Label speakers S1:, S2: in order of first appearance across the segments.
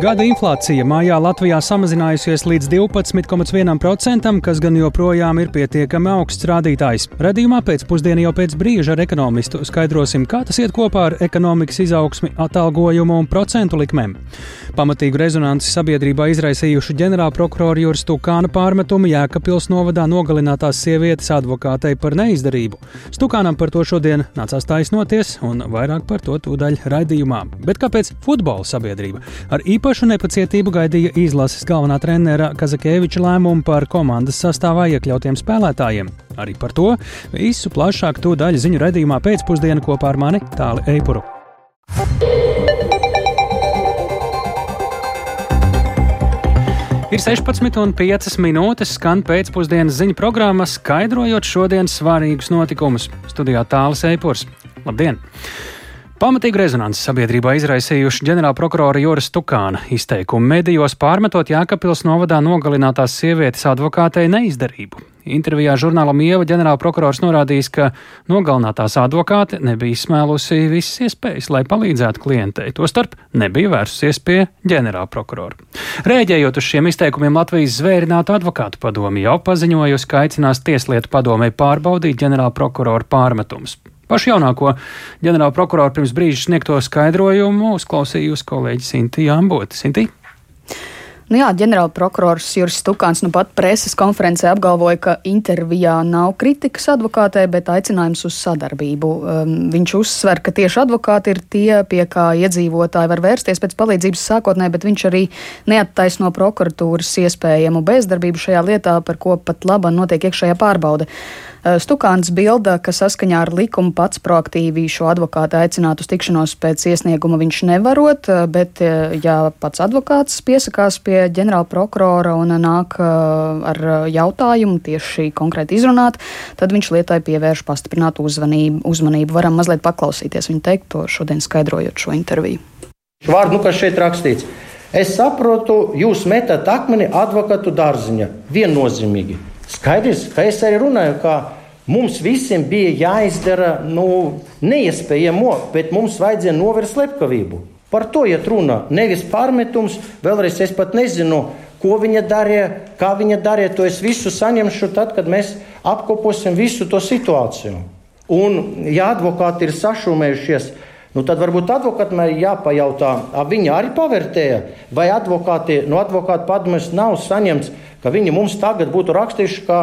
S1: Gada inflācija mājā Latvijā samazinājusies līdz 12,1%, kas gan joprojām ir pietiekami augsts rādītājs. Radījumā pēcpusdienā jau pēc brīža ar ekonomistu skaidrosim, kā tas iet kopā ar ekonomikas izaugsmi, atalgojumu un procentu likmēm. Pamatīgu rezonanci sabiedrībā izraisījuši ģenerālprokurora Juris Stukāna pārmetumu Jēkabpils novadā nogalinātās sievietes advokātei par neizdarību. Stukānam par to šodien nācās taisnoties, un vairāk par to tūdaļ raidījumā. Bet kāpēc futbola sabiedrība? Ar īpaši īpašu nepacietību gaidīja izlases galvenā trenera Kazakēviča lēmumu par komandas sastāvā iekļautiem spēlētājiem. Arī par to visu plašāk to daļu ziņu redzījumā pēcpusdienā kopā ar mani Tāli Eipuru. Ir 16,5 minūtes, skan pēcpusdienas ziņu programma, skaidrojot šodienas svarīgus notikumus. Studijā tālāk Eipurs. Labdien! Pamatīgu rezonanci sabiedrībā izraisījuši ģenerālprokurora Joras Tukāna izteikumu medijos pārmetot Jēkabpils novadā nogalinātās sievietes advokātei neizdarību. Intervijā žurnālam Ieva ģenerālprokurors norādījis, ka nogalinātās advokāte nebija izsmēlusi visas iespējas, lai palīdzētu klientei. Tostarp nebija vērsusies pie ģenerālprokurora. Rēģējot uz šiem izteikumiem, Latvijas zvērinātu advokātu padomi jau paziņojusi, ka aicinās Tieslietu padomē pārbaudīt ģenerālprokurora pārmetumus. Pašu jaunāko ģenerāla prokuroru pirms brīža sniegto skaidrojumu uzklausījusi kolēģi Sintīna Ambota. Sintīna?
S2: Nu jā, ģenerālprokurors Juris Stukāns nu pat preses konferencē apgalvoja, ka intervijā nav kritikas advokātei, bet aicinājums uz sadarbību. Um, viņš uzsver, ka tieši advokāti ir tie, pie kā iedzīvotāji var vērsties pēc palīdzības sākotnē, bet viņš arī neattaisno prokuratūras iespējamu bezdarbību šajā lietā, par ko pat laba notiek iekšējā pārbaude. Eh, Stukāns bilda, ka saskaņā ar likumu pats proaktīvi šo advokātu aicināt uz tikšanos pēc iesnieguma viņš nevarot, eh, bet eh, ja pats advokāts piesakās pie ģenerāla prokurora un nāk ar jautājumu tieši konkrēti izrunāt, tad viņš lietai pievērš pastiprinātu uzmanību. uzmanību. Varam mazliet paklausīties viņa teikto šodien skaidrojot šo interviju.
S3: Vārdu, nu, kas šeit rakstīts. Es saprotu, jūs metat akmeni advokātu dārziņā viennozīmīgi. Skaidrs, ka es arī runāju, ka mums visiem bija jāizdara nu, neiespējamo, bet mums vajadzēja novērst slepkavību. Par to iet runa. Nevis pārmetums, vēlreiz es pat nezinu, ko viņa darīja, kā viņa darīja. To es visu saņemšu tad, kad mēs apkoposim visu to situāciju. Un, ja advokāti ir sašūmējušies, nu tad varbūt advokātam ir jāpajautā, viņi arī pavērtēja, vai advokāti, no advokāta padomus nav saņemts ka viņi mums tagad būtu rakstījuši, ka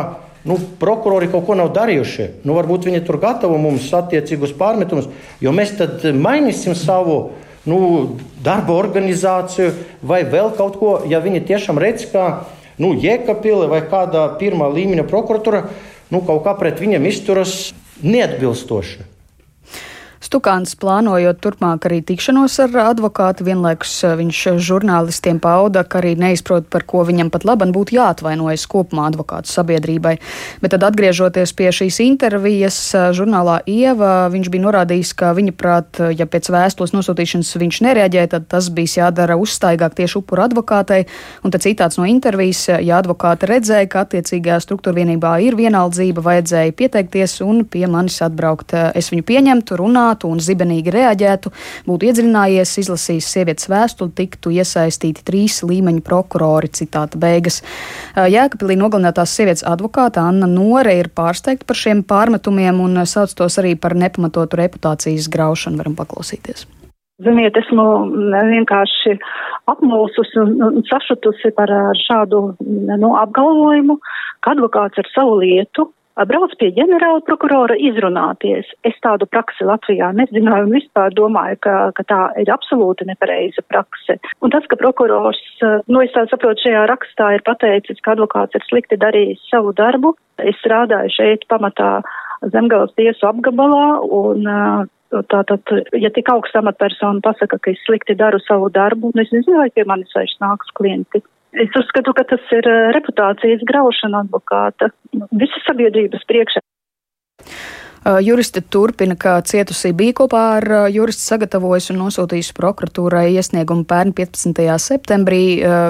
S3: nu, prokurori kaut ko nav darījuši. Nu, varbūt viņi tur gatavo mums attiecīgus pārmetumus, jo mēs tad mainīsim savu nu, darba organizāciju vai vēl kaut ko, ja viņi tiešām redz, ka nu, Jēkabpile vai kāda pirmā līmeņa prokuratūra nu, kaut kā pret viņiem izturas neatbilstoši.
S2: Stukāns plānojot turpmāk arī tikšanos ar advokātu, vienlaikus eh, viņš žurnālistiem pauda, ka arī neizprot, par ko viņam pat laban būtu jāatvainojas kopumā advokātu sabiedrībai. Bet tad atgriežoties pie šīs intervijas eh, žurnālā Ieva, viņš bija norādījis, ka viņa prāt, ja pēc vēstules nosūtīšanas viņš nereaģēja, tad tas bija jādara uzstaigāk tieši upura advokātei. Un tad citāts no intervijas, ja advokāte redzēja, ka attiecīgajā struktūra vienībā ir vienaldzība, vajadzēja pieteikties un pie manis atbraukt. Es viņu pieņemtu, runātu runātu un zibenīgi reaģētu, būtu iedziļinājies, izlasījis sievietes vēstuli, tiktu iesaistīti trīs līmeņu prokurori. Citāta beigas. Jēkabīlī nogalinātās sievietes advokāta Anna Nore ir pārsteigta par šiem pārmetumiem un sauc tos arī par nepamatotu reputācijas graušanu. Varam paklausīties.
S4: Ziniet, esmu vienkārši apmulsusi un sašutusi par šādu nu, apgalvojumu, ka advokāts ar savu lietu brauc pie ģenerāla prokurora izrunāties. Es tādu praksi Latvijā nezināju un vispār domāju, ka, ka tā ir absolūti nepareiza prakse. Un tas, ka prokurors, nu es tā saprotu, šajā rakstā ir pateicis, ka advokāts ir slikti darījis savu darbu. Es strādāju šeit pamatā Zemgales tiesu apgabalā un Tātad, ja tik augsta amatpersona pasaka, ka es slikti daru savu darbu, un es nezinu, vai pie manis vairs nāks klienti. Es uzskatu, ka tas ir eh, reputācijas graušana advokāta visas sabiedrības priekšā.
S2: Juriste turpina, ka cietusī bija kopā ar juristu sagatavojusi un nosūtījusi prokuratūrai iesniegumu pērn 15. septembrī,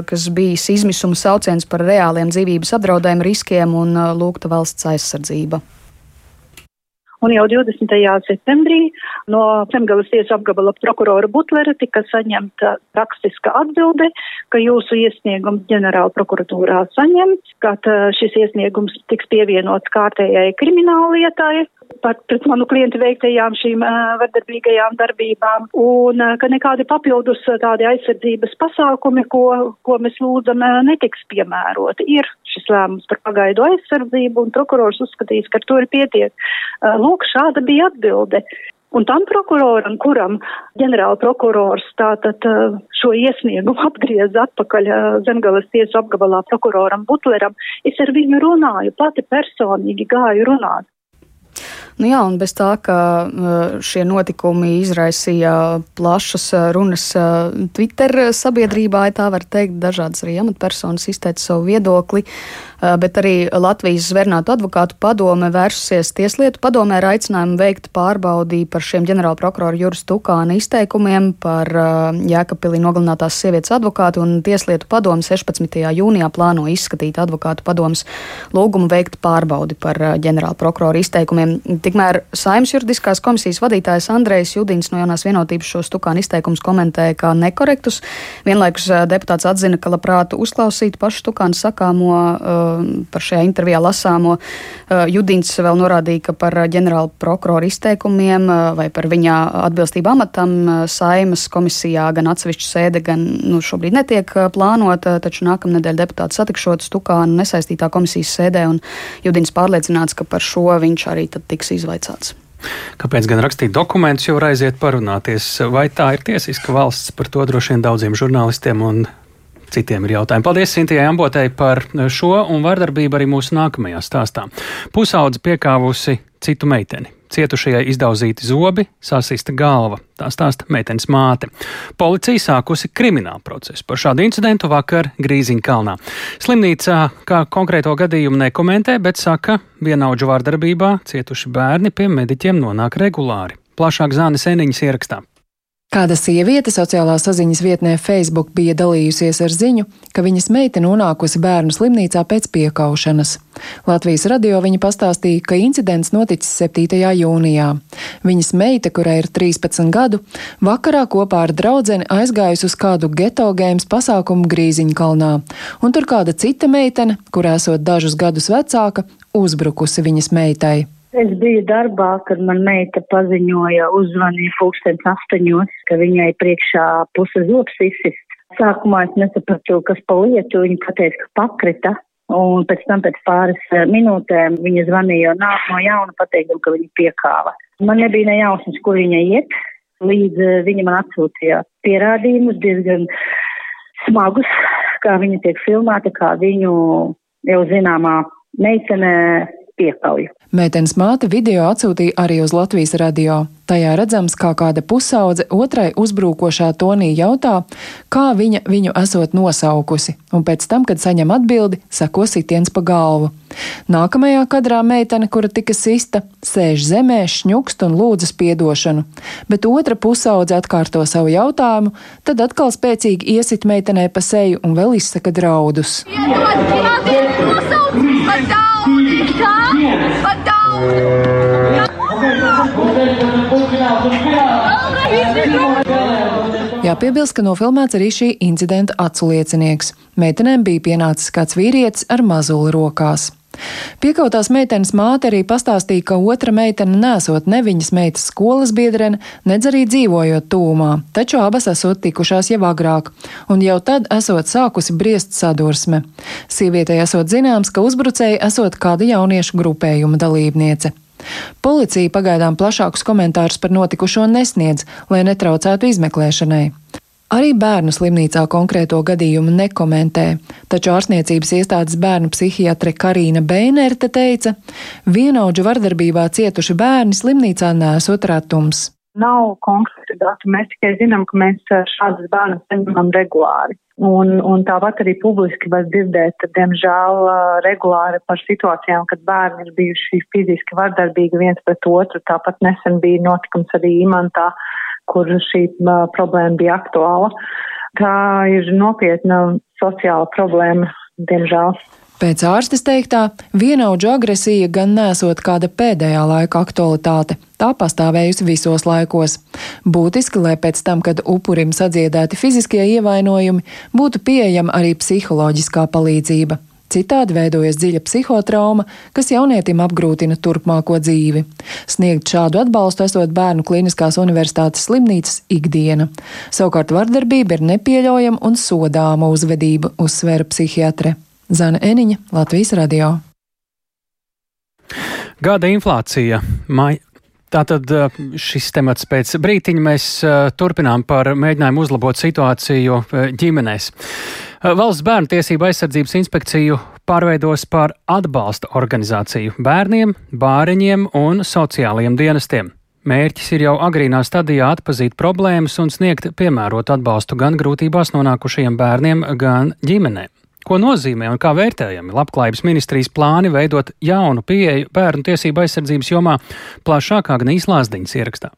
S2: kas bijis izmisuma sauciens par reāliem dzīvības apdraudējumu riskiem un lūgta valsts aizsardzība.
S4: Un jau 20. septembrī no Zemgales tiesas apgabala prokurora Butlera tika saņemta rakstiska atbilde, ka jūsu iesniegums ģenerāla prokuratūrā saņemts, ka šis iesniegums tiks pievienots kārtējai krimināllietai par pret manu klientu veiktajām šīm uh, vardarbīgajām darbībām, un uh, ka nekādi papildus uh, tādi aizsardzības pasākumi, ko, ko mēs lūdzam, uh, netiks piemēroti. Ir šis lēmums par pagaidu aizsardzību, un prokurors uzskatīs, ka ar to ir pietiek. Uh, lūk, šāda bija atbilde. Un tam prokuroram, kuram ģenerāla prokurors tātad šo iesniegumu atgriez atpakaļ Zemgales tiesu apgabalā prokuroram Butleram, es ar viņu runāju, pati personīgi gāju runāt.
S2: Nu jā, un bez tā, ka uh, šie notikumi izraisīja plašas uh, runas uh, Twitter sabiedrībā, ja tā var teikt, dažādas arī amatpersonas izteica savu viedokli, bet arī Latvijas zvērnātu advokātu padome vērsusies tieslietu padomē ar aicinājumu veikt pārbaudī par šiem ģenerāla prokurora Juris Tukāna izteikumiem par Jēkabpilī nogalinātās sievietes advokātu un tieslietu padomu 16. jūnijā plāno izskatīt advokātu padomas lūgumu veikt pārbaudi par ģenerāla prokurora izteikumiem Tikmēr Saimnes juridiskās komisijas vadītājs Andrejs Judins no jaunās vienotības šo stukānu izteikumus komentēja kā nekorektus. Vienlaikus deputāts atzina, ka labprāt uzklausītu pašu stukānu sakāmo par šajā intervijā lasāmo. Judins vēl norādīja, ka par ģenerāla prokurora izteikumiem vai par viņa atbilstību amatam Saimas komisijā gan atsevišķa sēde, gan nu, šobrīd netiek plānota, taču nākamnedēļ deputāti satikšot stukānu nesaistītā komisijas sēdē un Judins pārliecināts, ka par šo viņš arī tiks izvaicāts.
S1: Kāpēc gan rakstīt dokumentus, jau aiziet parunāties? Vai tā ir tiesiska valsts? Par to droši vien daudziem žurnālistiem un citiem ir jautājumi. Paldies Sintijai Ambotei par šo un vardarbību arī mūsu nākamajā stāstā. Pusaudze piekāvusi citu meiteni. Cietušajai izdauzīti zobi, sasista galva. Tā stāsta meitenes māte. Policija sākusi kriminālu procesu par šādu incidentu vakar Grīziņkalnā. Slimnīcā kā konkrēto gadījumu nekomentē, bet saka, vienaudžu vārdarbībā cietuši bērni pie mediķiem nonāk regulāri. Plašāk Zānes Eniņas ierakstā.
S5: Kāda sieviete sociālā saziņas vietnē Facebook bija dalījusies ar ziņu, ka viņas meita nonākusi bērnu slimnīcā pēc piekaušanas. Latvijas radio viņa pastāstīja, ka incidents noticis 7. jūnijā. Viņas meita, kurai ir 13 gadu, vakarā kopā ar draudzeni aizgājusi uz kādu geto games pasākumu Grīziņkalnā, un tur kāda cita meitene, kur esot dažus gadus vecāka, uzbrukusi viņas meitai.
S6: Es biju darbā, kad man meita paziņoja, uzzvanīja pulkstens astoņos, ka viņai priekšā puse zobs izsist. Sākumā es nesapratu, kas pa lietu, viņa pateica, ka pakrita, un pēc tam pēc pāris eh, minūtēm viņa zvanīja nāk no jauna pateikdama, ka viņa piekāva. Man nebija ne jausmas, kur viņa iet, līdz eh, viņa man atsūtīja pierādījumus diezgan smagus, kā viņa tiek filmēta, kā viņu jau zināmā meitene piekauja.
S5: Meitenes māte video atsūtīja arī uz Latvijas radio. Tajā redzams, kā kāda pusaudze otrai uzbrukošā tonī jautā, kā viņa viņu esot nosaukusi, un pēc tam, kad saņem atbildi, sako sitiens pa galvu. Nākamajā kadrā meitene, kura tika sista, sēž zemē, šņukst un lūdzas piedošanu, bet otra pusaudze atkārto savu jautājumu, tad atkal spēcīgi iesit meitenei pa seju un vēl izsaka draudus. Iedod, iedod, Jāpiebilst, ka nofilmēts arī šī incidenta aculiecinieks. Meitenēm bija pienācis kāds vīrietis ar mazuli rokās. Piekautās meitenes māte arī pastāstīja, ka otra meitene nesot ne viņas meitas skolas biedrene, nedz arī dzīvojot tūmā, taču abas esot tikušās jau agrāk, un jau tad esot sākusi briest sadursme. Sievietei esot zināms, ka uzbrucēji esot kāda jauniešu grupējuma dalībniece. Policija pagaidām plašākus komentārus par notikušo nesniedz, lai netraucētu izmeklēšanai. Arī bērnu slimnīcā konkrēto gadījumu nekomentē, taču ārstniecības iestādes bērnu psihiatre Karina Beinerte teica, vienaudžu vardarbībā cietuši bērni slimnīcā nesot retums.
S4: Nav konkrēti dati, mēs tikai zinām, ka mēs šādas bērnas saņemam regulāri. Un, un tāpat arī publiski var dzirdēt, diemžēl, regulāri par situācijām, kad bērni ir bijuši fiziski vardarbīgi viens pret otru. Tāpat nesen bija notikums arī Imantā, kur šī problēma bija aktuāla. Tā ir nopietna sociāla problēma, diemžēl.
S5: Pēc ārstes teiktā, vienaudžu agresija gan nesot kāda pēdējā laika aktualitāte. Tā pastāvējusi visos laikos. Būtiski, lai pēc tam, kad upurim sadziedēti fiziskie ievainojumi, būtu pieejama arī psiholoģiskā palīdzība. Citādi veidojas dziļa psihotrauma, kas jaunietim apgrūtina turpmāko dzīvi. Sniegt šādu atbalstu esot Bērnu Kliniskās universitātes slimnīcas ikdiena. Savukārt vardarbība ir nepieļaujama un sodāma uzvedība, uzsvēra psihiatre. Zana Eniņa, Latvijas radio.
S1: Gada inflācija. Mai, Tātad eh, šis temats pēc brītiņa mēs eh, turpinām par mēģinājumu uzlabot situāciju eh, ģimenēs. Valsts bērnu tiesība aizsardzības inspekciju pārveidos par atbalsta organizāciju bērniem, bāriņiem un sociālajiem dienestiem. Mērķis ir jau agrīnā stadijā atpazīt problēmas un sniegt piemērotu atbalstu gan grūtībās nonākušajiem bērniem, gan ģimenēm. Ko nozīmē un kā vērtējami Labklājības ministrijas plāni veidot jaunu pieeju bērnu tiesību aizsardzības jomā plašākā Gnīs Lāsdiņas ierakstā?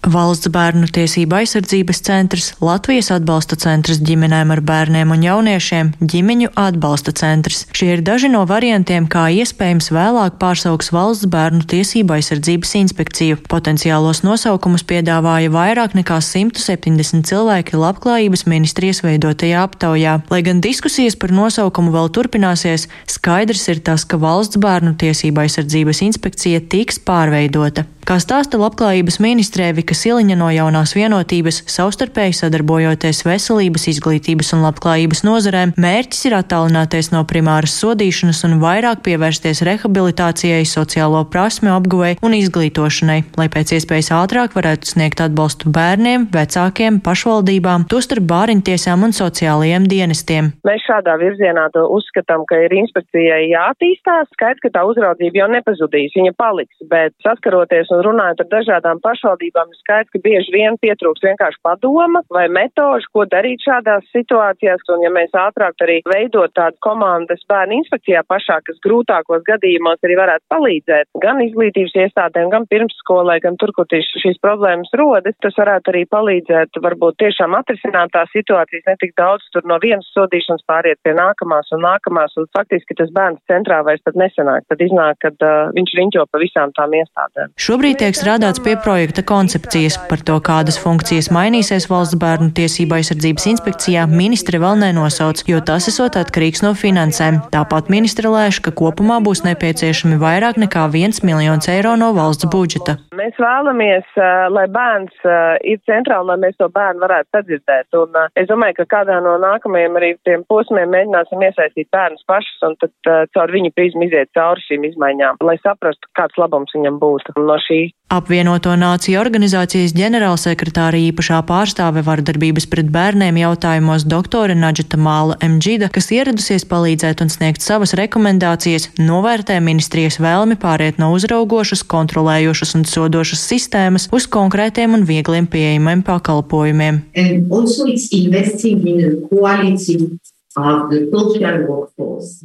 S7: Valsts bērnu tiesība aizsardzības centrs, Latvijas atbalsta centrs ģimenēm ar bērniem un jauniešiem, ģimeņu atbalsta centrs. Šie ir daži no variantiem, kā iespējams vēlāk pārsauks valsts bērnu tiesība aizsardzības inspekciju. Potenciālos nosaukumus piedāvāja vairāk nekā 170 cilvēki Labklājības ministrijas veidotajā aptaujā. Lai gan diskusijas par nosaukumu vēl turpināsies, skaidrs ir tas, ka valsts bērnu tiesība aizsardzības inspekcija tiks pārveidota. Kā stāsta Labklājības ministrē Vika Siliņa no jaunās vienotības, savstarpēji sadarbojoties veselības, izglītības un labklājības nozarēm, mērķis ir attālināties no primāras sodīšanas un vairāk pievērsties rehabilitācijai, sociālo prasme apguvei un izglītošanai, lai pēc iespējas ātrāk varētu sniegt atbalstu bērniem, vecākiem, pašvaldībām, tostarp bāriņtiesām un sociālajiem dienestiem.
S8: Mēs šādā virzienā uzskatām, ka ir inspekcijai jātīstās. Skaidrs, ka tā uzraudzība jau nepazudīs, viņa paliks, bet saskaroties un runājot ar dažādām pašvaldībām, skaidrs, ka bieži vien pietrūks vienkārši padoma vai metožu, ko darīt šādās situācijās. Un ja mēs ātrāk arī veidot tādu komandas bērnu inspekcijā pašā, kas grūtākos gadījumos arī varētu palīdzēt gan izglītības iestādēm, gan pirmsskolai, gan tur, kur tieši šīs problēmas rodas, tas varētu arī palīdzēt varbūt tiešām atrisināt tās situācijas netik daudz tur no vienas sodīšanas pāriet pie nākamās un nākamās. Un faktiski tas bērns centrā vairs pat nesanāk. Tad iznāk, ka uh, viņš riņķo pa visām tām iestādēm.
S7: Šobrīd tiek strādāts pie projekta koncepcijas par to, kādas funkcijas mainīsies valsts bērnu tiesība aizsardzības inspekcijā. Ministre vēl nenosauc, jo tas esot atkarīgs no finansēm. Tāpat ministre lēš, ka kopumā būs nepieciešami vairāk nekā 1 miljons eiro no valsts budžeta.
S8: Mēs vēlamies, lai bērns ir centrā un lai mēs to bērnu varētu sadzirdēt. Un es domāju, ka kādā no nākamajiem arī tiem posmiem mēģināsim iesaistīt bērnus pašus un tad caur viņu prizmu iziet cauri šīm izmaiņām, lai saprastu, kāds labums viņam būtu no šī
S7: Apvienoto Nāciju organizācijas ģenerālsekretāra īpašā pārstāve vardarbības pret bērniem jautājumos doktore Nadžita Māla Mģida, kas ieradusies palīdzēt un sniegt savas rekomendācijas, novērtē ministrijas vēlmi pāriet no uzraugošas, kontrolējošas un sodošas sistēmas uz konkrētiem un viegliem pieejamiem pakalpojumiem.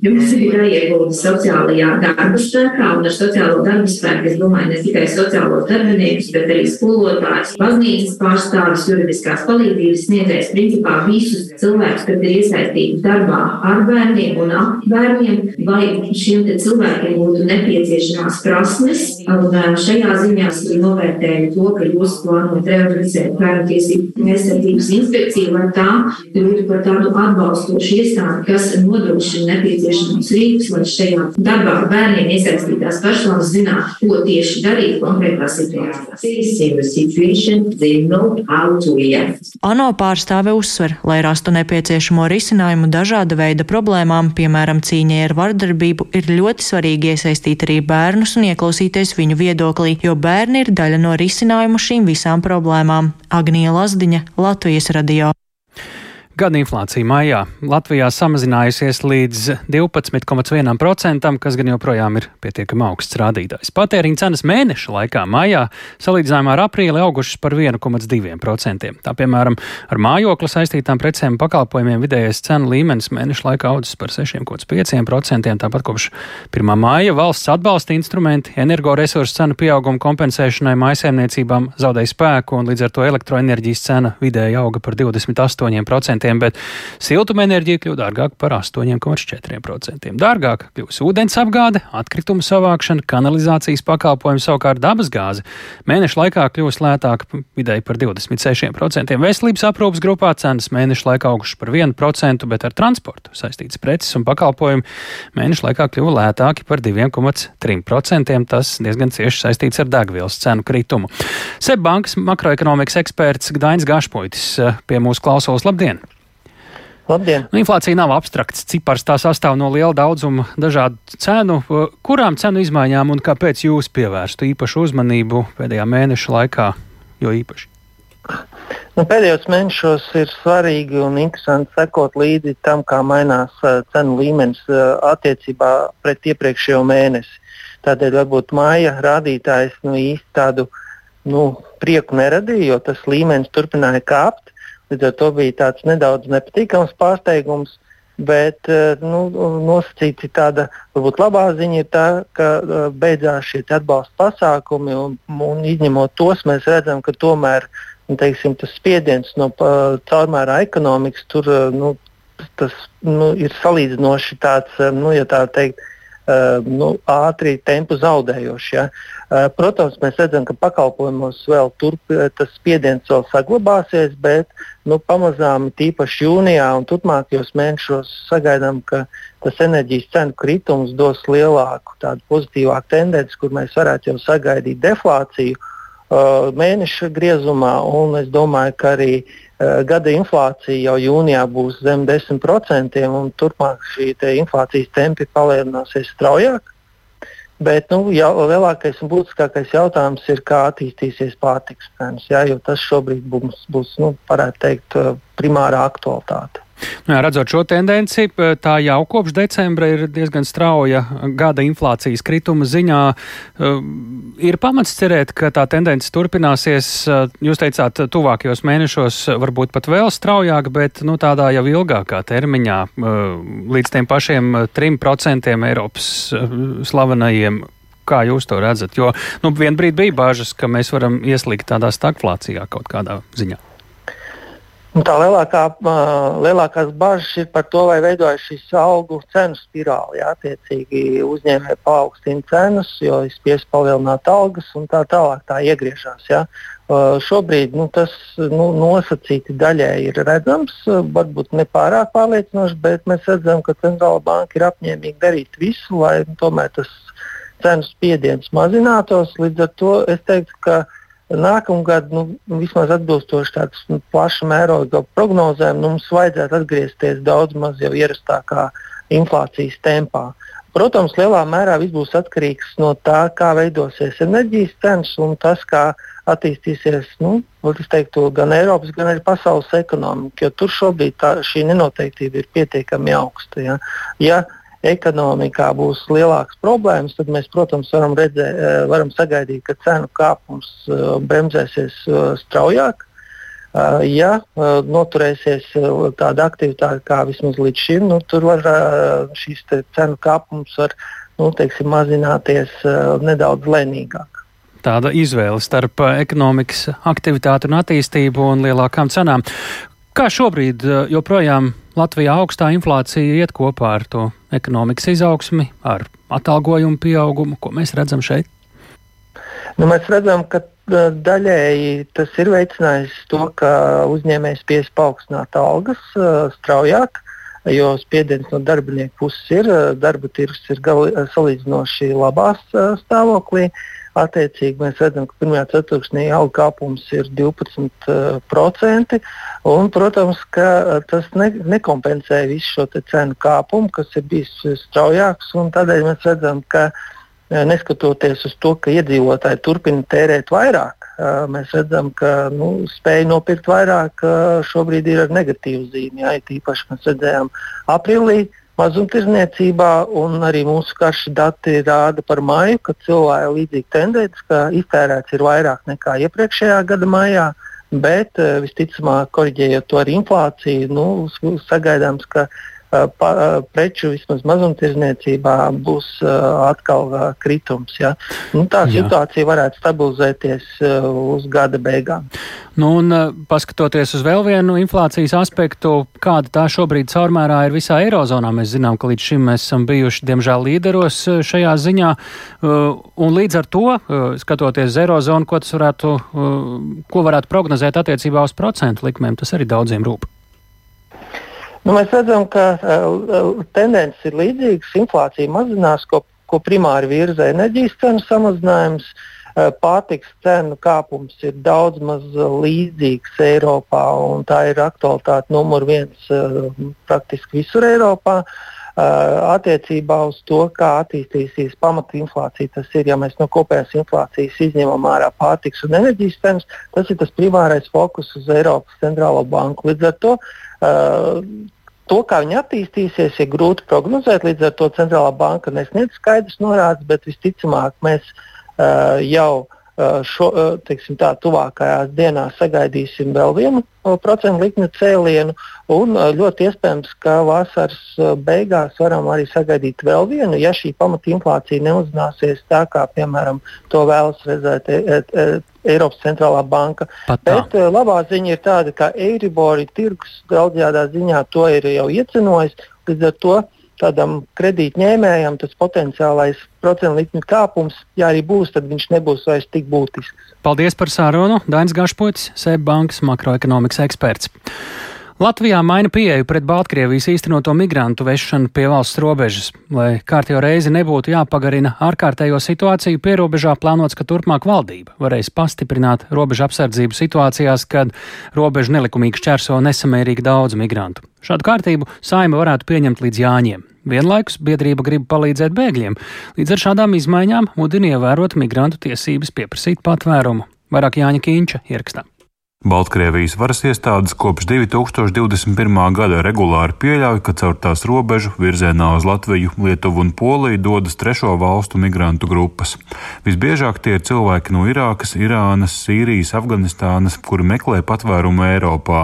S9: Jums ir jāiegulda sociālajā darba spēkā, un ar sociālo darba spēku es domāju ne tikai sociālos darbiniekus, bet arī skolotājus, baznīcas pārstāvis, juridiskās palīdzības sniedzējs, principā visus cilvēkus, kas ir iesaistīti darbā ar bērniem un ap bērniem, lai šiem cilvēkiem būtu nepieciešamās prasmes. Un šajā ziņā es arī novērtēju to, ka jūs plānojat reorganizēt bērnu tiesību aizsardzības inspekciju, lai tā kļūtu par tādu atbalstošu iestādi, kas nodrošina nepieciešamos rīkus, lai šajā darbā ar bērniem iesaistītās personas zinātu, ko tieši darīt konkrētā situācijā.
S7: ANO pārstāve uzsver, lai rastu nepieciešamo risinājumu dažāda veida problēmām, piemēram, cīņai ar vardarbību, ir ļoti svarīgi iesaistīt arī bērnus un ieklausīties viņu viedoklī, jo bērni ir daļa no risinājuma šīm visām problēmām. Agnija Lazdiņa, Latvijas radio.
S1: Gada inflācija maijā Latvijā samazinājusies līdz 12,1%, kas gan joprojām ir pietiekami augsts rādītājs. Patēriņa cenas mēneša laikā maijā salīdzinājumā ar aprīli augušas par 1,2%. Tā piemēram, ar mājokli saistītām precēm un pakalpojumiem vidējais cenu līmenis mēneša laikā audzis par 6,5%. Tāpat kopš 1. māja valsts atbalsta instrumenti energoresursu cenu pieauguma kompensēšanai mājsaimniecībām zaudēja spēku un līdz ar to elektroenerģijas cena vidēji auga par 28%. 9,5%, bet siltumenerģija kļuva dārgāka par 8,4%. Dārgāk kļūs ūdens apgāde, atkritumu savākšana, kanalizācijas pakalpojumi, savukārt dabasgāze mēneša laikā kļūs lētāka vidēji par 26%. Veselības aprūpas grupā cenas mēneša laikā augušas par 1%, bet ar transportu saistītas preces un pakalpojumi mēneša laikā kļuva lētāki par 2,3%. Tas diezgan cieši saistīts ar degvielas cenu kritumu. Sebbankas makroekonomikas eksperts Gdainis Gašpoitis eh, pie mūsu klausos. Labdien!
S10: Labdien!
S1: Nu, inflācija nav abstrakts cipars, tā sastāv no liela daudzuma dažādu cenu. Kurām cenu izmaiņām un kāpēc jūs pievērstu īpašu uzmanību pēdējā mēneša laikā, jo īpaši?
S10: Nu, pēdējos mēnešos ir svarīgi un interesanti sekot līdzi tam, kā mainās uh, cenu līmenis uh, attiecībā pret iepriekšējo mēnesi. Tādēļ varbūt māja rādītājs nu, īsti tādu nu, prieku neradīja, jo tas līmenis turpināja kāpt. Līdz ar to bija tāds nedaudz nepatīkams pārsteigums. Bet nu, nosacīti tāda varbūt labā ziņa ir tā, ka beidzās šie atbalsta pasākumi, un, un izņemot tos, mēs redzam, ka tomēr nu, teiksim, tas spiediens no caurmērā ekonomikas tur nu, tas, nu, ir salīdzinoši tāds, nu, ja tā teikt, nu, ātri tempu zaudējoši. Ja. Uh, protams, mēs redzam, ka pakalpojumos vēl turp, tas spiediens vēl saglabāsies, bet nu, pamazām, tīpaši jūnijā un turpmākajos mēnešos, sagaidām, ka tas enerģijas cenu kritums dos lielāku, tādu pozitīvāku tendenci, kur mēs varētu jau sagaidīt deflāciju. Uh, mēneša griezumā, es domāju, ka arī uh, gada inflācija jau jūnijā būs zem 10%, un turpmāk šī inflācijas tempi palielināsies straujāk. Bet nu, jau, lielākais un būtiskākais jautājums ir, kā attīstīsies pārtiks cenas, jo tas šobrīd būs, būs nu, teikt, uh, primārā aktualitāte.
S1: Nu jā, redzot šo tendenci, tā jau kopš decembra ir diezgan strauja gada inflācijas krituma ziņā. Ir pamats cerēt, ka tā tendence turpināsies. Jūs teicāt, tuvākajos mēnešos varbūt pat vēl straujāk, bet nu, tādā jau ilgākā termiņā līdz tiem pašiem 3% Eiropas slavenajiem kā jūs to redzat? Jo nu, vienā brīdī bija bažas, ka mēs varam ieslīgt tādā stagflācijā kaut kādā ziņā.
S10: Un tā lielākā, uh, lielākās bažas ir par to, vai veidojas šis algu cenu spirāli. Jā, attiecīgi uzņēmēji paaugstina cenas, jo ir spiests palielināt algas un tā tālāk tā iegriežas. Jā. Uh, šobrīd nu, tas nu, nosacīti daļai ir redzams, varbūt ne pārāk pārliecinoši, bet mēs redzam, ka centrāla banka ir apņēmīga darīt visu, lai nu, tomēr tas cenu spiediens mazinātos. Līdz ar to es teiktu, ka Nākamgad, nu, vismaz atbilstoši tādas nu, plaša mēroga prognozēm, nu, mums vajadzētu atgriezties daudz maz jau ierastākā inflācijas tempā. Protams, lielā mērā viss būs atkarīgs no tā, kā veidosies enerģijas cenas un tas, kā attīstīsies nu, teiktu, gan Eiropas, gan arī pasaules ekonomika. Tur šobrīd tā, šī nenoteiktība ir pietiekami augsta. Ja. Ja ekonomikā būs lielākas problēmas, tad mēs, protams, varam, redzē, eh, varam sagaidīt, ka cenu kāpums eh, bremzēsies eh, straujāk. Ja noturēsies tāda aktivitāte kā vismaz līdz šim, nu, var šīs cenu kāpums var, nu, teiksim, mazināties nedaudz lēnīgāk
S1: tāda izvēle starp ekonomikas aktivitāti un attīstību un lielākām cenām. Kā šobrīd joprojām Latvijā augstā inflācija iet kopā ar to ekonomikas izaugsmi, ar atalgojumu pieaugumu, ko mēs redzam šeit?
S10: Nu, mēs redzam, ka eh, daļēji tas ir veicinājis to, ka uzņēmējs spēj paaugstināt algas uh, straujāk, jo spiediens no darbinieku puses ir, darba tirgus ir gali, salīdzinoši labā stāvoklī. Uh, Attiecīgi mēs redzam, ka pirmajā ceturksnī alga kāpums ir 12%. Un, protams, ka uh, tas ne, nekompensē visu šo cenu kāpumu, kas ir bijis straujāks. Tādēļ mēs redzam, ka uh, neskatoties uz to, ka iedzīvotāji turpina tērēt vairāk, uh, mēs redzam, ka nu, spēja nopirkt vairāk šobrīd ir ar negatīvu zīmi. Jā, īpaši mēs redzējām aprīlī mazumtirdzniecībā, un arī mūsu karšu dati rāda par māju, ka cilvēki līdzīgi tendēts, ka iztērēts ir vairāk nekā iepriekšējā gada maijā, bet eh, visticamāk, korģējot to ar inflāciju, nu, sagaidāms, ka pa, preču vismaz mazumtirdzniecībā būs atkal kritums. Ja? Nu, tā Jā. situācija varētu stabilizēties uz gada beigām.
S1: Nu, un, paskatoties uz vēl vienu inflācijas aspektu, kāda tā šobrīd caurmērā ir visā Eirozonā, mēs zinām, ka līdz šim mēs esam bijuši, diemžēl, līderos šajā ziņā. Un līdz ar to, skatoties uz Eirozonu, ko varētu, ko varētu prognozēt attiecībā uz procentu likmēm, tas arī daudziem rūp.
S10: Nu, mēs redzam, ka tendences ir līdzīgas. Inflācija mazinās, ko, ko primāri virza enerģijas cenu samazinājums. Pārtiks cenu kāpums ir daudz maz līdzīgs Eiropā, un tā ir aktualitāte numur viens praktiski visur Eiropā. Attiecībā uz to, kā attīstīsies pamatinflācija, tas ir, ja mēs no kopējās inflācijas izņemam ārā pārtiks un enerģijas cenas, tas ir tas primārais fokus uz Eiropas centrālo banku. Līdz ar to uh, To, kā viņi attīstīsies, ir grūti prognozēt. Līdz ar to centrālā banka nesniedz skaidrs norādes, bet visticamāk mēs uh, jau šo, uh, teiksim, tā, tuvākajās dienās sagaidīsim vēl vienu uh, procentu likmju cēlienu. Un uh, ļoti iespējams, ka vasaras uh, beigās varam arī sagaidīt vēl vienu, ja šī pamatinflācija neuzzināsies tā, kā piemēram to vēlas redzēt. E, e, Eiropas centrālā banka. Bet uh, labā ziņa ir tāda, ka Eiribori tirgus daudzajā ziņā to ir jau iecenojis. Līdz ar to tādam kredītņēmējam tas potenciālais procentu likuma kāpums, ja arī būs, tad viņš nebūs vairs tik būtisks.
S1: Paldies par sārunu. Dainis Gašpots, SEB bankas makroekonomikas eksperts. Latvijā maina pieeju pret Baltkrievijas īstenoto migrantu vešanu pie valsts robežas. Lai kārtējo reizi nebūtu jāpagarina ārkārtējo situāciju, pierobežā plānots, ka turpmāk valdība varēs pastiprināt robežu apsardzību situācijās, kad robežu nelikumīgi šķērso nesamērīgi daudz migrantu. Šādu kārtību saima varētu pieņemt līdz jāņiem. Vienlaikus biedrība grib palīdzēt bēgļiem. Līdz ar šādām izmaiņām mudina ievērot migrantu tiesības pieprasīt patvērumu. Vairāk Jāņa Kīņša ierakstā.
S11: Baltkrievijas varas iestādes kopš 2021. gada regulāri pieļauj, ka caur tās robežu virzienā uz Latviju, Lietuvu un Poliju dodas trešo valstu migrantu grupas. Visbiežāk tie ir cilvēki no Irākas, Irānas, Sīrijas, Afganistānas, kuri meklē patvērumu Eiropā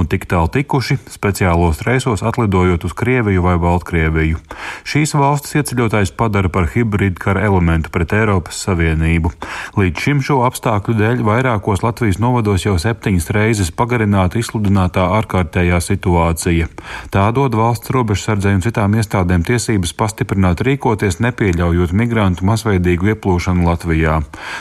S11: un tik tālu tikuši speciālos reisos atlidojot uz Krieviju vai Baltkrieviju. Šīs valstis ieceļotājs padara par hibrīdu kara elementu pret Eiropas Savienību. Līdz šim šo apstākļu dēļ vairākos Latvijas novados jau septiņas reizes pagarināta izsludinātā ārkārtējā situācija. Tā dod valsts robežsardzei un citām iestādēm tiesības pastiprināt rīkoties, nepieļaujot migrantu masveidīgu ieplūšanu Latvijā.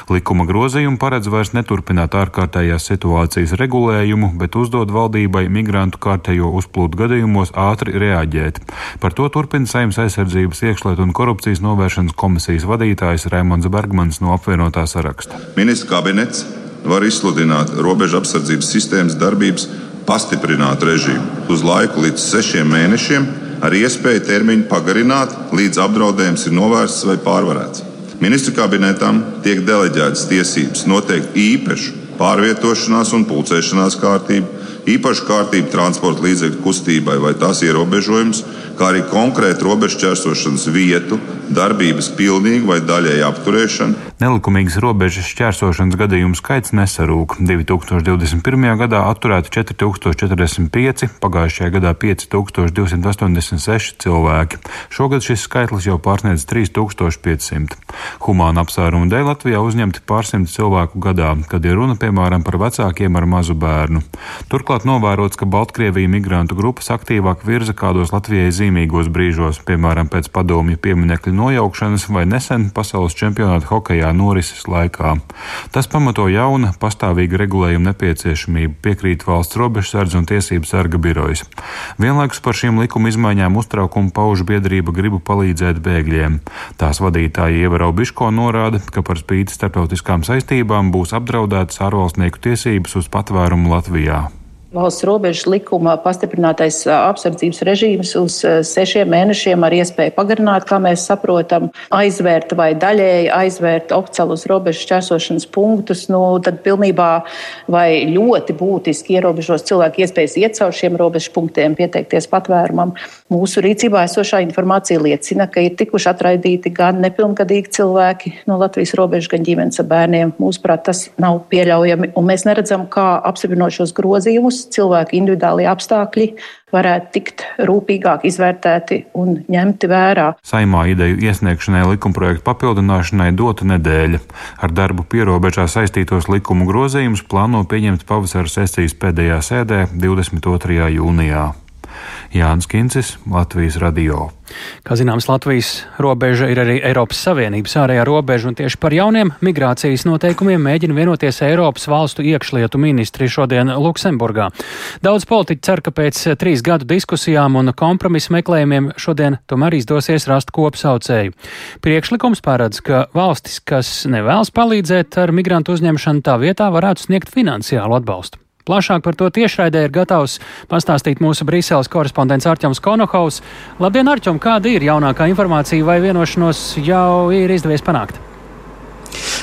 S11: Likuma grozījumi paredz vairs neturpināt ārkārtējās situācijas regulējumu, bet uzdod valdībai migrantu kārtējo uzplūdu gadījumos ātri reaģēt. Par to turpina Saimnes aizsardzības iekšlietu un korupcijas novēršanas komisijas vadītājs Raimons Bergmans no apvienotā saraksta.
S12: Ministrs kabinets var izsludināt robežu apsardzības sistēmas darbības pastiprinātu režīmu uz laiku līdz sešiem mēnešiem, ar iespēju termiņu pagarināt, līdz apdraudējums ir novērsts vai pārvarēts. Ministru kabinetam tiek deleģētas tiesības noteikt īpašu pārvietošanās un pulcēšanās kārtību, īpašu kārtību transporta līdzekļu kustībai vai tās ierobežojumus, kā arī konkrētu robežu čērsošanas vietu, darbības pilnīgu vai daļēju apturēšanu.
S11: Nelikumīgas robežas šķērsošanas gadījumu skaits nesarūk. 2021. gadā atturēti 4045, pagājušajā gadā 5286 cilvēki. Šogad šis skaitlis jau pārsniedz 3500. Humāna apsvērumu dēļ Latvijā uzņemti pārsimt cilvēku gadā, kad ir runa piemēram par vecākiem ar mazu bērnu. Turklāt novērots, ka Baltkrievija migrantu grupas aktīvāk virza kādos Latvijai zīmīgos brīžos, piemēram pēc padomju pieminekļu nojaukšanas vai nesen pasaules čempionāta hokejā norises laikā. Tas pamato jauna, pastāvīga regulējuma nepieciešamību, piekrīt valsts robežsardze un tiesību sarga birojas. Vienlaikus par šīm likuma izmaiņām uztraukumu pauž biedrība gribu palīdzēt bēgļiem. Tās vadītāja Ieva Raubiško norāda, ka par spīti starptautiskām saistībām būs apdraudētas ārvalstnieku tiesības uz patvērumu Latvijā
S13: valsts robežas likuma pastiprinātais apsardzības režīms uz sešiem mēnešiem ar iespēju pagarināt, kā mēs saprotam, aizvērt vai daļēji aizvērt oficiālus robežu šķērsošanas punktus, nu, tad pilnībā vai ļoti būtiski ierobežos cilvēku iespējas iet caur šiem robežu punktiem, pieteikties patvērumam. Mūsu rīcībā esošā informācija liecina, ka ir tikuši atraidīti gan nepilngadīgi cilvēki no Latvijas robežas, gan ģimenes ar bērniem. Mūsuprāt, tas nav pieļaujami, un mēs neredzam, kā apstiprinošos grozījumus gadījumos cilvēku individuālie apstākļi varētu tikt rūpīgāk izvērtēti un ņemti vērā.
S11: Saimā ideju iesniegšanai likumprojektu papildināšanai dota nedēļa. Ar darbu pierobežā saistītos likumu grozījumus plāno pieņemt pavasara sesijas pēdējā sēdē 22. jūnijā. Jānis Kincis, Latvijas radio.
S1: Kā zināms, Latvijas robeža ir arī Eiropas Savienības ārējā robeža, un tieši par jauniem migrācijas noteikumiem mēģina vienoties Eiropas valstu iekšlietu ministri šodien Luksemburgā. Daudz politiķi cer, ka pēc trīs gadu diskusijām un kompromisu meklējumiem šodien tomēr izdosies rast kopsaucēju. Priekšlikums paredz, ka valstis, kas nevēlas palīdzēt ar migrantu uzņemšanu, tā vietā varētu sniegt finansiālu atbalstu. Plašāk par to tiešraidē ir gatavs pastāstīt mūsu Brīseles korespondents Arčuns Konohaus. Labdien, Arčum, kāda ir jaunākā informācija vai vienošanos jau ir izdevies panākt?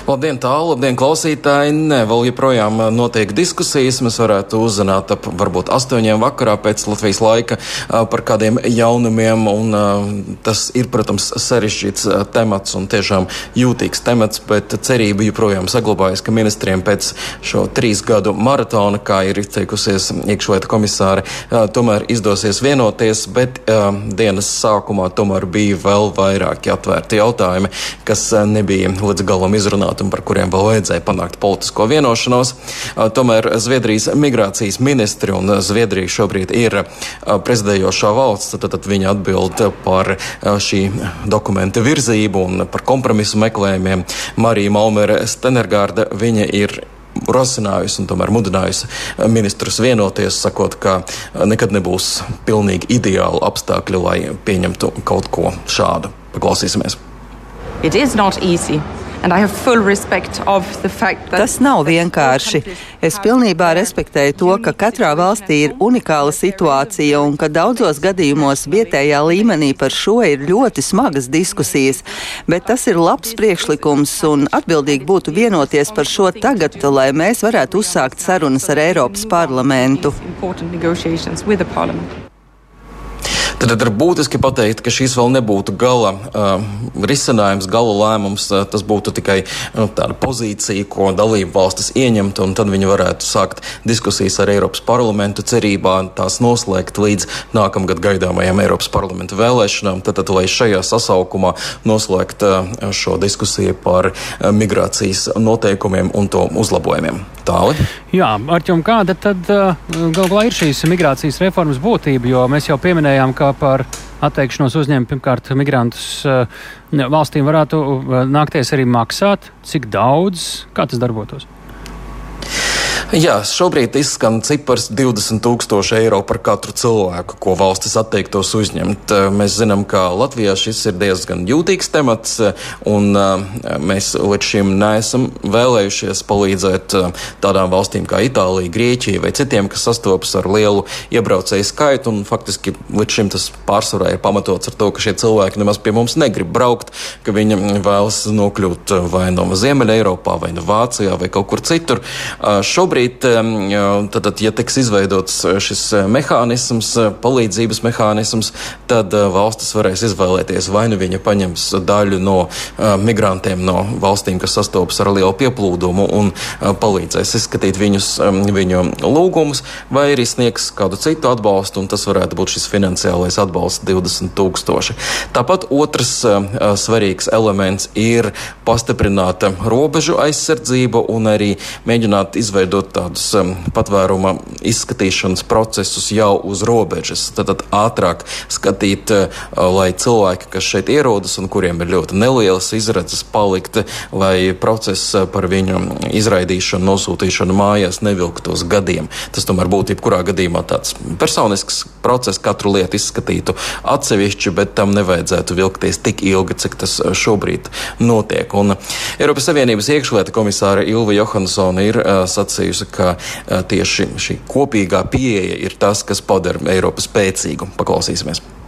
S14: Labdien, tālu, labdien, klausītāji! Nē, vēl joprojām notiek diskusijas. Mēs varētu uzzināt ap varbūt astoņiem vakarā pēc Latvijas laika par kādiem jaunumiem. Un, tas ir, protams, sarežģīts temats un tiešām jūtīgs temats, bet cerība joprojām saglabājas, ka ministriem pēc šo trīs gadu maratona, kā ir izteikusies iekšlietu komisāri, tomēr izdosies vienoties, bet dienas sākumā tomēr bija vēl vairāki atvērti jautājumi, kas nebija līdz galam izrunāti un par kuriem vēl vajadzēja panākt politisko vienošanos. Tomēr Zviedrijas migrācijas ministri un Zviedrija šobrīd ir prezidējošā valsts, tad, tad viņa atbild par šī dokumenta virzību un par kompromisu meklējumiem. Marija Malmere Stenergārda, viņa ir rosinājusi un tomēr mudinājusi ministrus vienoties, sakot, ka nekad nebūs pilnīgi ideāli apstākļi, lai pieņemtu kaut ko šādu. Paklausīsimies!
S15: It is not easy.
S16: Tas nav vienkārši. Es pilnībā respektēju to, ka katrā valstī ir unikāla situācija un ka daudzos gadījumos vietējā līmenī par šo ir ļoti smagas diskusijas. Bet tas ir labs priekšlikums un atbildīgi būtu vienoties par šo tagad, lai mēs varētu uzsākt sarunas ar Eiropas parlamentu.
S14: Tad ir būtiski pateikt, ka šīs vēl nebūtu gala uh, risinājums, gala lēmums. Uh, tas būtu tikai uh, tāda pozīcija, ko dalību valstis ieņemtu, un tad viņi varētu sākt diskusijas ar Eiropas parlamentu cerībā tās noslēgt līdz nākamgad gaidāmajām Eiropas parlamentu vēlēšanām. Tad, tad lai šajā sasaukumā noslēgt uh, šo diskusiju par uh, migrācijas noteikumiem un to uzlabojumiem. Tāli.
S1: Jā, Arķum, kāda tad uh, galu galā ir šīs migrācijas reformas būtība? Jo mēs jau pieminējām, ka par atteikšanos uzņemt pirmkārt migrantus uh, valstīm varētu uh, nākties arī maksāt. Cik daudz? Kā tas darbotos?
S14: Jā, šobrīd izskan cipars 20 tūkstoši eiro par katru cilvēku, ko valstis atteiktos uzņemt. Eh, mēs zinām, ka Latvijā šis ir diezgan jūtīgs temats, eh, un eh, mēs līdz šim neesam vēlējušies palīdzēt tādām valstīm kā Itālija, Grieķija vai citiem, kas sastopas ar lielu iebraucēju skaitu, un faktiski līdz šim tas pārsvarā ir pamatots ar to, ka šie cilvēki nemaz pie mums negrib braukt, ka viņi vēlas nokļūt vai no Ziemeļa Eiropā, vai no Vācijā, vai kaut kur citur. Šobrīd šobrīd, tad, ja tiks izveidots šis mehānisms, palīdzības mehānisms, tad valstis varēs izvēlēties vai nu viņa paņems daļu no migrantiem no valstīm, kas sastopas ar lielu pieplūdumu un palīdzēs izskatīt viņus, viņu lūgumus, vai arī sniegs kādu citu atbalstu, un tas varētu būt šis finansiālais atbalsts 20 tūkstoši. Tāpat otrs svarīgs elements ir pastiprināta robežu aizsardzība un arī mēģināt izveidot tādus um, patvēruma izskatīšanas procesus jau uz robežas. Tad, tad ātrāk skatīt, uh, lai cilvēki, kas šeit ierodas un kuriem ir ļoti nelielas izredzes palikt, lai process uh, par viņu izraidīšanu, nosūtīšanu mājās nevilktos gadiem. Tas tomēr būtu jebkurā gadījumā tāds personisks process, katru lietu izskatītu atsevišķi, bet tam nevajadzētu vilkties tik ilgi, cik tas uh, šobrīd notiek. Un Eiropas Savienības iekšlieta komisāra Ilva Johansona ir uh, sacījusi teicusi, ka uh, tieši šī kopīgā pieeja ir tas, kas padara Eiropu spēcīgu. Paklausīsimies!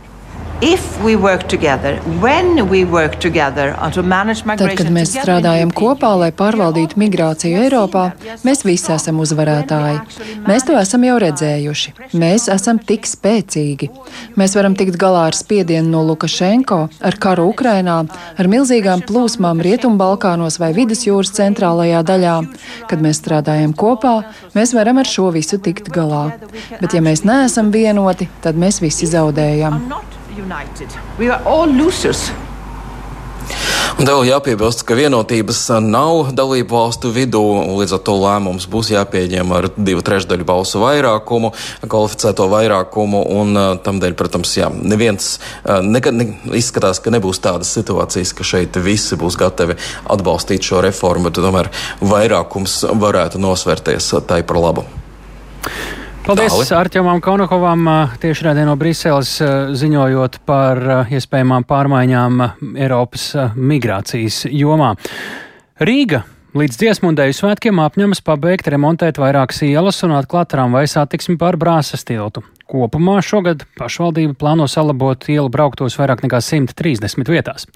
S5: Together, Tad, kad mēs strādājam kopā, lai pārvaldītu migrāciju Eiropā, mēs visi esam uzvarētāji. Mēs to esam jau redzējuši. Mēs esam tik spēcīgi. Mēs varam tikt galā ar spiedienu no Lukašenko, ar karu Ukrainā, ar milzīgām plūsmām Rietumbalkānos vai Vidusjūras centrālajā daļā. Kad mēs strādājam kopā, mēs varam ar šo visu tikt galā. Bet ja mēs neesam vienoti, tad mēs visi zaudējam all losers.
S14: Un vēl jāpiebilst, ka vienotības nav dalību valstu vidū, līdz ar to lēmums būs jāpieņem ar divu trešdaļu balsu vairākumu, kvalificēto vairākumu, un tamdēļ, protams, jā, neviens nekad ne, izskatās, ka nebūs tādas situācijas, ka šeit visi būs gatavi atbalstīt šo reformu, bet tomēr vairākums varētu nosverties tai par labu.
S1: Paldies Arķemam Kaunakovam tieši rādē no Briseles ziņojot par iespējamām pārmaiņām Eiropas migrācijas jomā. Rīga Līdz dziesmu un dēļu svētkiem apņemas pabeigt remontēt vairākas ielas un atklāt tramvaju satiksmi pār brāzas tiltu. Kopumā šogad pašvaldība plāno salabot ielu brauktos vairāk nekā 130 vietās.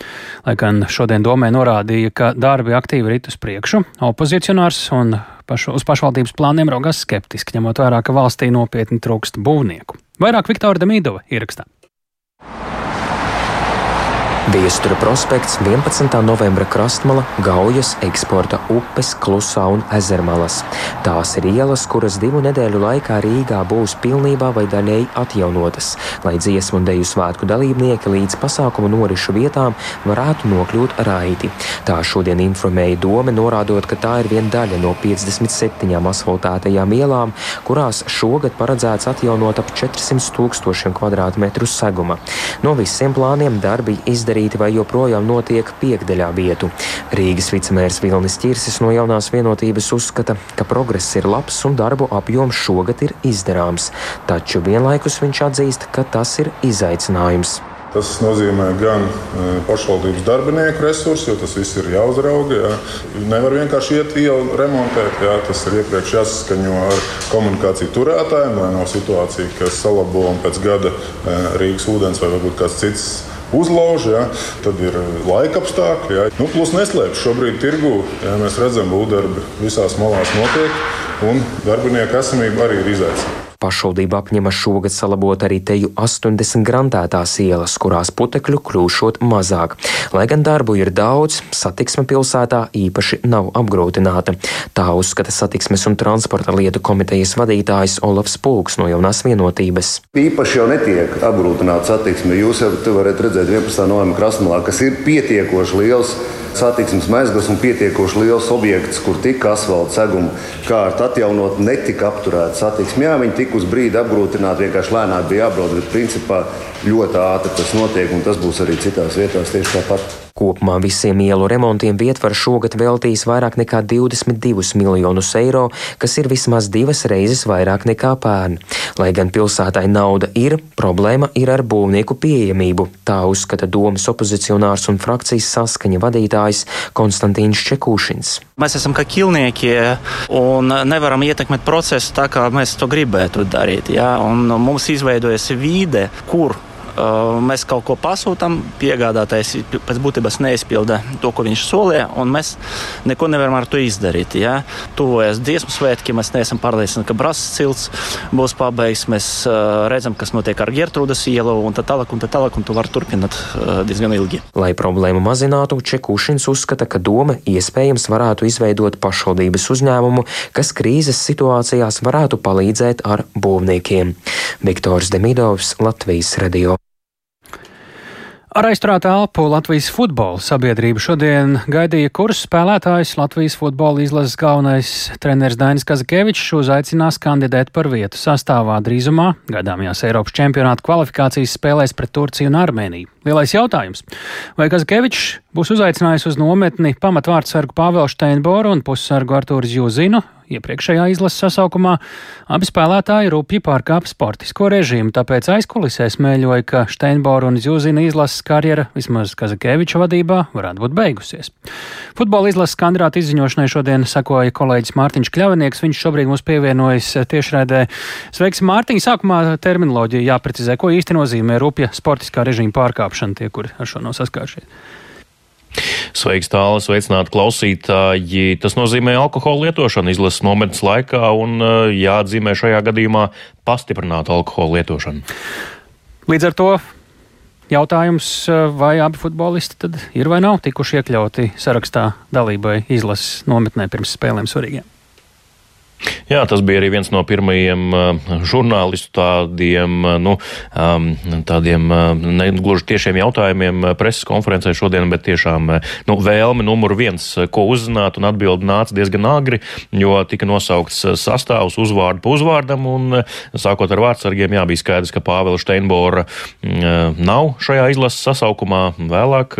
S1: Lai gan šodien domē norādīja, ka darbi aktīvi rit uz priekšu, opozicionārs un pašu, uz pašvaldības plāniem raugās skeptiski, ņemot vērā, ka valstī nopietni trūkst būvnieku. Vairāk Viktora Demīdova ierakstā.
S17: Viestura prospekts, 11. novembra krastmala, Gaujas, eksporta upes, Klusā un Ezermalas. Tās ir ielas, kuras divu nedēļu laikā Rīgā būs pilnībā vai daļēji atjaunotas, lai dziesmu un deju svētku dalībnieki līdz pasākumu norišu vietām varētu nokļūt raiti. Tā šodien informēja doma, norādot, ka tā ir viena daļa no 57 asfaltētajām ielām, kurās šogad paredzēts atjaunot ap 400 tūkstošiem kvadrātmetru seguma. No visiem plāniem darbi izdarīti izdarīti vai joprojām notiek piekdaļā vietu. Rīgas vicemērs Vilnis Čirsis no jaunās vienotības uzskata, ka progress ir labs un darbu apjoms šogad ir izdarāms, taču vienlaikus viņš atzīst, ka tas ir izaicinājums.
S18: Tas nozīmē gan e, pašvaldības darbinieku resursus, jo tas viss ir jāuzrauga. Jā. Nevar vienkārši iet ielu remontēt. Jā. Tas ir iepriekš jāsaskaņo ar komunikāciju turētājiem, lai nav situācija, ka salabo un pēc gada e, Rīgas ūdens vai varbūt kāds cits uzlauž, ja, tad ir laika apstākļi. Ja. Nu, plus neslēpjas šobrīd tirgu, ja mēs redzam, būvdarbi visās malās notiek, un darbinieku esamība arī ir izaicinājums.
S17: Pašvaldība apņemas šogad salabot arī teju 80 grantētās ielas, kurās putekļu kļūšot mazāk. Lai gan darbu ir daudz, satiksme pilsētā īpaši nav apgrūtināta. Tā uzskata satiksmes un transporta lietu komitejas vadītājs Olafs Pulks no jaunās vienotības.
S19: Īpaši jau netiek apgrūtināta satiksme. Jūs jau varat redzēt 11. novembra krasmalā, kas ir pietiekoši liels satiksmes mezgls un pietiekoši liels objekts, kur tika asfalta seguma kārta atjaunot, netika apturēta satiksme. Jā, viņi tika uz brīdi apgrūtināti, vienkārši lēnāk bija jābrauc, bet principā ļoti ātri tas notiek, un tas būs arī citās vietās tieši tāpat.
S17: Kopumā visiem ielu remontiem Vietvar šogad veltīs vairāk nekā 22 miljonus eiro, kas ir vismaz divas reizes vairāk nekā pērn. Lai gan pilsētai nauda ir, problēma ir ar būvnieku pieejamību. Tā uzskata domas opozicionārs un frakcijas saskaņa vadītājs Konstantīns Čekūšins.
S20: Mēs esam kā ķilnieki un nevaram ietekmēt procesu tā, kā mēs to gribētu darīt. Ja? Un mums izveidojas vide, kur mēs kaut ko pasūtām, piegādātājs pēc būtības neizpilda to, ko viņš solīja, un mēs neko nevaram ar to izdarīt. Ja? Tuvojas dziesmu svētki, mēs neesam pārliecināti, ka brāzas cilts būs pabeigts. Mēs redzam, kas notiek ar Gertrūdas ielu un tā tālāk, un tā tālāk, un tu vari turpināt diezgan ilgi.
S17: Lai problēmu mazinātu, Čekušins uzskata, ka doma iespējams varētu izveidot pašvaldības uzņēmumu, kas krīzes situācijās varētu palīdzēt ar būvniekiem. Viktors Demidovs, Latvijas radio.
S1: Ar aizturētu elpu Latvijas futbola sabiedrība šodien gaidīja kursu spēlētājs Latvijas futbola izlases galvenais treneris Dainis Kazakēvičs uzaicinās kandidēt par vietu sastāvā drīzumā gaidāmajās Eiropas čempionāta kvalifikācijas spēlēs pret Turciju un Armēniju. Lielais jautājums. Vai Kazkevičs būs uzaicinājis uz nometni pamatvārdsargu Pāvelu Steinboru un pussargu Artūru Zjuzinu? Iepriekšējā izlases sasaukumā abi spēlētāji rupji pārkāpa sportisko režīmu, tāpēc aizkulisē smēļoja, ka Steinbora un Zjuzina izlases karjera, vismaz Kazakeviča vadībā, varētu būt beigusies. Futbola izlases kandidāta izziņošanai šodien sakoja kolēģis Mārtiņš Kļavinieks. Viņš šobrīd mums pievienojas tiešraidē. Sveiks, Mārtiņ! Sākumā terminoloģija jāprecizē, ko īsti nozīmē rupja sportiskā režīma pārkāpšana tie, kuri ar šo nav saskāršies.
S21: Sveiks, tālāk, sveicināti klausītāji. Tas nozīmē alkohola lietošanu izlases nometnes laikā un eh, jāatzīmē šajā gadījumā pastiprināta alkohola lietošana.
S1: Līdz ar to jautājums, eh, vai abi futbolisti tad ir vai nav tikuši iekļauti sarakstā dalībai izlases nometnē pirms spēlēm svarīgiem?
S21: Jā, tas bija arī viens no pirmajiem uh, žurnālistu tādiem, uh, nu, um, tādiem uh, negluži tiešiem jautājumiem preses konferencē šodien, bet tiešām nu, vēlme numur viens, ko uzzināt, un atbildi nāca diezgan agri, jo tika nosaukts sastāvs uzvārdu pa uzvārdam, un sākot ar vārdsargiem, jā, bija skaidrs, ka Pāvela Steinbora nav šajā izlases sasaukumā. Vēlāk,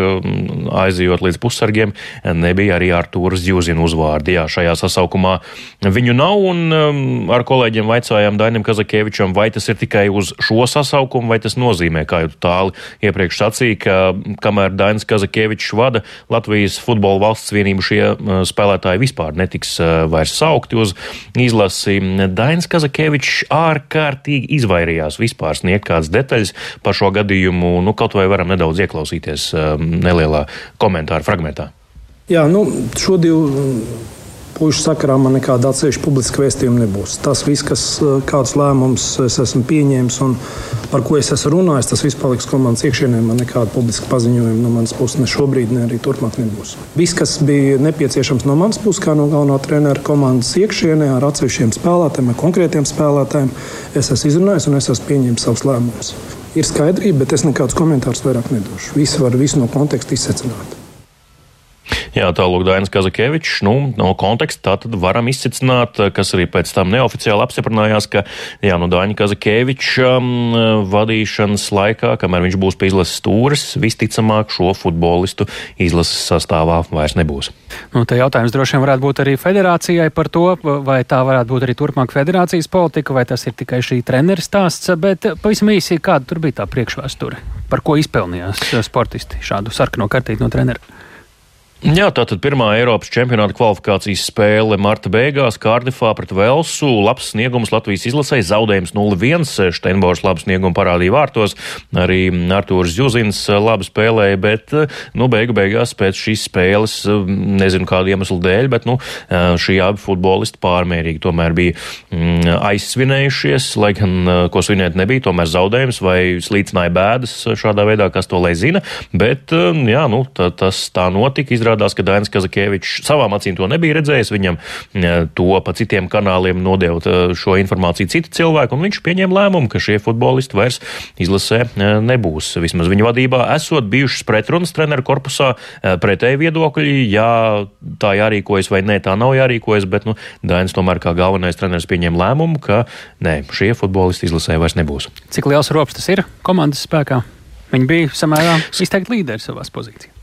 S21: aizejot līdz pussargiem, nebija arī Artūras Jūzina uzvārdi. Jā, šajā sasaukumā viņu nav nav. Un, um, ar kolēģiem vaicājām Dainam Kazakievičam, vai tas ir tikai uz šo sasaukumu, vai tas nozīmē, kā jau tāli iepriekš sacīja, ka kamēr Dainis Kazakievičs vada Latvijas futbola valsts vienību, šie uh, spēlētāji vispār netiks uh, vairs saukti uz izlasi. Dainis Kazakievičs ārkārtīgi izvairījās vispār sniegt kādas detaļas par šo gadījumu. Nu, kaut vai varam nedaudz ieklausīties um, nelielā komentāra fragmentā.
S22: Jā, nu, šo divu pušu sakarā man nekāda atsevišķa publiska vēstījuma nebūs. Tas viss, kas, eh, kādus lēmumus es esmu pieņēmis un par ko es esmu runājis, tas viss paliks komandas iekšienē. Man nekāda publiska paziņojuma no manas puses ne šobrīd, ne arī turpmāk nebūs. Viss, kas bija nepieciešams no manas puses, kā no galvenā trenera komandas iekšienē, ar atsevišķiem spēlētājiem, ar konkrētiem spēlētājiem, es esmu izrunājis un es esmu pieņēmis savus lēmumus. Ir skaidrība, bet es nekādus komentārus vairāk nedošu. Visi var visu no konteksta izsecināt.
S21: Jā, tālāk Dainis Kazakevičs. Nu, no konteksta tā tad varam izcicināt, kas arī pēc tam neoficiāli apstiprinājās, ka jā, nu, Daņa Kazakeviča um, vadīšanas laikā, kamēr viņš būs pie izlases stūres, visticamāk šo futbolistu izlases sastāvā vairs nebūs.
S1: Nu, te jautājums droši vien varētu būt arī federācijai par to, vai tā varētu būt arī turpmāk federācijas politika, vai tas ir tikai šī treneru stāsts, bet pavisam īsi, kāda tur bija tā priekšvēsture, par ko izpelnījās sportisti šādu sarkano kartīti no trenera.
S21: Jā, tātad pirmā Eiropas čempionāta kvalifikācijas spēle marta beigās Kārdifā pret Velsu. Labs sniegums Latvijas izlasē, zaudējums 0-1. Steinbors labu sniegumu parādīja vārtos, arī Artūrs Juzins labi spēlēja, bet, nu, beigu beigās pēc šīs spēles, nezinu kādu iemeslu dēļ, bet, nu, šī abi futbolisti pārmērīgi tomēr bija mm, aizsvinējušies, lai gan, ko svinēt nebija, tomēr zaudējums vai slīcināja bēdas šādā veidā, kas to lai zina, bet, jā, nu, tā, tas tā notika izrādās, ka Dainis Kazakievičs savām acīm to nebija redzējis. Viņam to pa citiem kanāliem nodeva šo informāciju citi cilvēki, un viņš pieņēma lēmumu, ka šie futbolisti vairs izlasē nebūs. Vismaz viņa vadībā esot bijušas pretrunas treneru korpusā, pretēji viedokļi, jā, tā jārīkojas vai nē, tā nav jārīkojas, bet nu, Dainis tomēr kā galvenais treneris pieņēma lēmumu, ka nē, šie futbolisti izlasē vairs nebūs.
S1: Cik liels rops tas ir komandas spēkā? Viņi bija samērā izteikti līderi savās pozīcijās.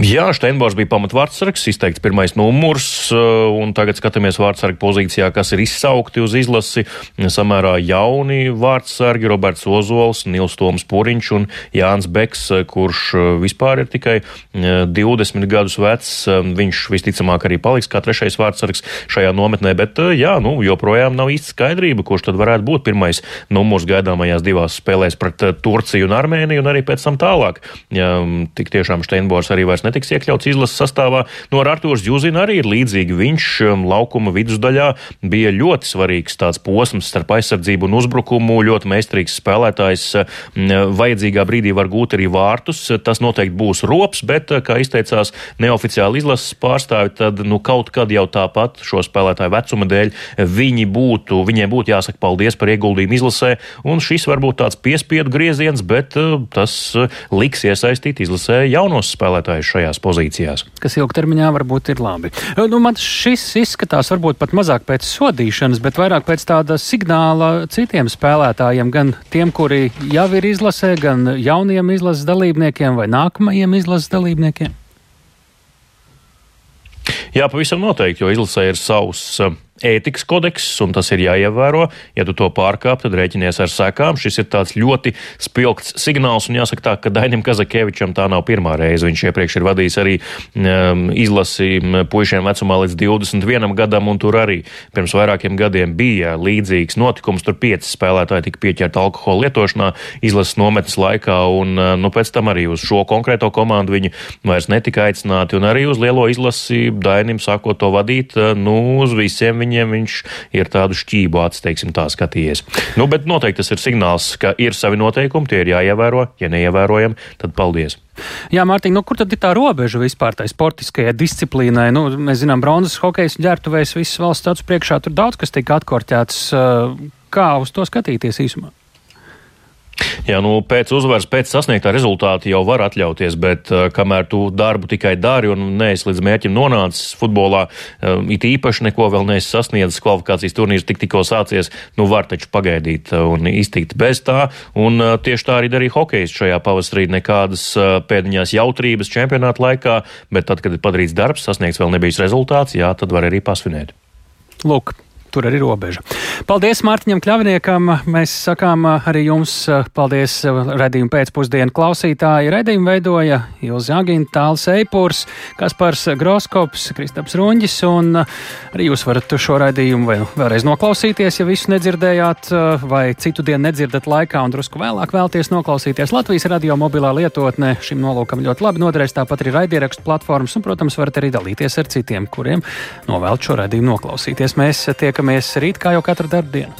S21: Jā, Steinbors bija pamatvārdsargs, izteikts pirmais numurs, uh, un tagad skatāmies vārdsargu pozīcijā, kas ir izsaukti uz izlasi. Samērā jauni vārdsargi - Roberts Ozols, Nils Toms Puriņš un Jānis Beks, uh, kurš uh, vispār ir tikai 20 gadus vecs. Viņš visticamāk arī paliks kā trešais vārdsargs šajā nometnē, bet jā, nu, joprojām nav īsti skaidrība, kurš tad varētu būt pirmais numurs gaidāmajās divās spēlēs pret Turciju un Armēniju, un arī pēc tam tālāk. Ja tik tiešām Steinbors arī vairs vairs netiks iekļauts izlases sastāvā. No Artūrs Jūzina arī ir līdzīgi. Viņš um, laukuma vidusdaļā bija ļoti svarīgs tāds posms starp aizsardzību un uzbrukumu. Ļoti meistarīgs spēlētājs. Um, vajadzīgā brīdī var gūt arī vārtus. Tas noteikti būs rops, bet, uh, kā izteicās neoficiāli izlases pārstāvi, tad nu, kaut kad jau tāpat šo spēlētāju vecuma dēļ viņi būtu, viņiem būtu jāsaka paldies par ieguldījumu izlasē. Un šis varbūt tāds piespiedu grieziens, bet uh, tas uh, liks iesaistīt izlasē jaunos spēlētājus šajā šajās pozīcijās.
S1: Kas ilgtermiņā varbūt ir labi. Nu, man šis izskatās varbūt pat mazāk pēc sodīšanas, bet vairāk pēc tāda signāla citiem spēlētājiem, gan tiem, kuri jau ir izlasē, gan jauniem izlases dalībniekiem vai nākamajiem izlases dalībniekiem.
S21: Jā, pavisam noteikti, jo izlasē ir savs ētikas kodeks, un tas ir jāievēro. Ja tu to pārkāp, tad rēķinies ar sekām. Šis ir tāds ļoti spilgts signāls, un jāsaka tā, ka Dainim Kazakevičam tā nav pirmā reize. Viņš iepriekš ir vadījis arī um, izlasi puišiem vecumā līdz 21 gadam, un tur arī pirms vairākiem gadiem bija līdzīgs notikums. Tur pieci spēlētāji tika pieķerti alkohola lietošanā izlases nometnes laikā, un uh, nu, pēc tam arī uz šo konkrēto komandu viņi vairs netika aicināti, un arī uz lielo izlasi Dainim sākot to vadīt, uh, nu, uz visiem viņiem viņiem viņš ir tādu šķību acis, teiksim, tā skatījies. Nu, bet noteikti tas ir signāls, ka ir savi noteikumi, tie ir jāievēro. Ja neievērojam, tad paldies!
S1: Jā, Mārtiņ, nu, kur tad ir tā robeža vispār tai sportiskajai disciplīnai? Nu, mēs zinām, bronzas hokejas ģērbtuvēs visas valsts acu priekšā tur daudz kas tika atkorķēts. Kā uz to skatīties īsumā?
S21: Jā, nu, pēc uzvaras, pēc sasniegtā rezultāta jau var atļauties, bet uh, kamēr tu darbu tikai dari un neesi līdz mērķim nonācis futbolā, uh, it īpaši neko vēl neesi sasniedzis, kvalifikācijas turnīrs tik tikko sācies, nu var taču pagaidīt uh, un iztikt bez tā. Un uh, tieši tā arī darīja hokejs šajā pavasarī. Nekādas uh, pēdiņās jautrības čempionāta laikā, bet tad, kad ir padarīts darbs, sasniegts vēl nebijis rezultāts, jā, tad var arī pasvinēt.
S1: Lūk, tur arī robeža. Paldies Mārtiņam Kļavniekam. Mēs sakām arī jums paldies redzējumu pēcpusdienu klausītāji. Redzējumu veidoja Ilza Agina, Tāls Eipurs, Kaspars Groskops, Kristaps Runģis, un arī jūs varat šo vēl, vēlreiz noklausīties, ja visu nedzirdējāt, vai citu dienu nedzirdat laikā un drusku vēlāk vēlties noklausīties. Latvijas radio mobilā lietotne šim nolūkam ļoti labi noderēs, tāpat arī raidierakstu platformas, un, protams, varat arī dalīties ar citiem, kuriem novēlt šo raidījumu noklausīties. Mēs tiekam tiekamies rīt, kā jau katru darbu dienu.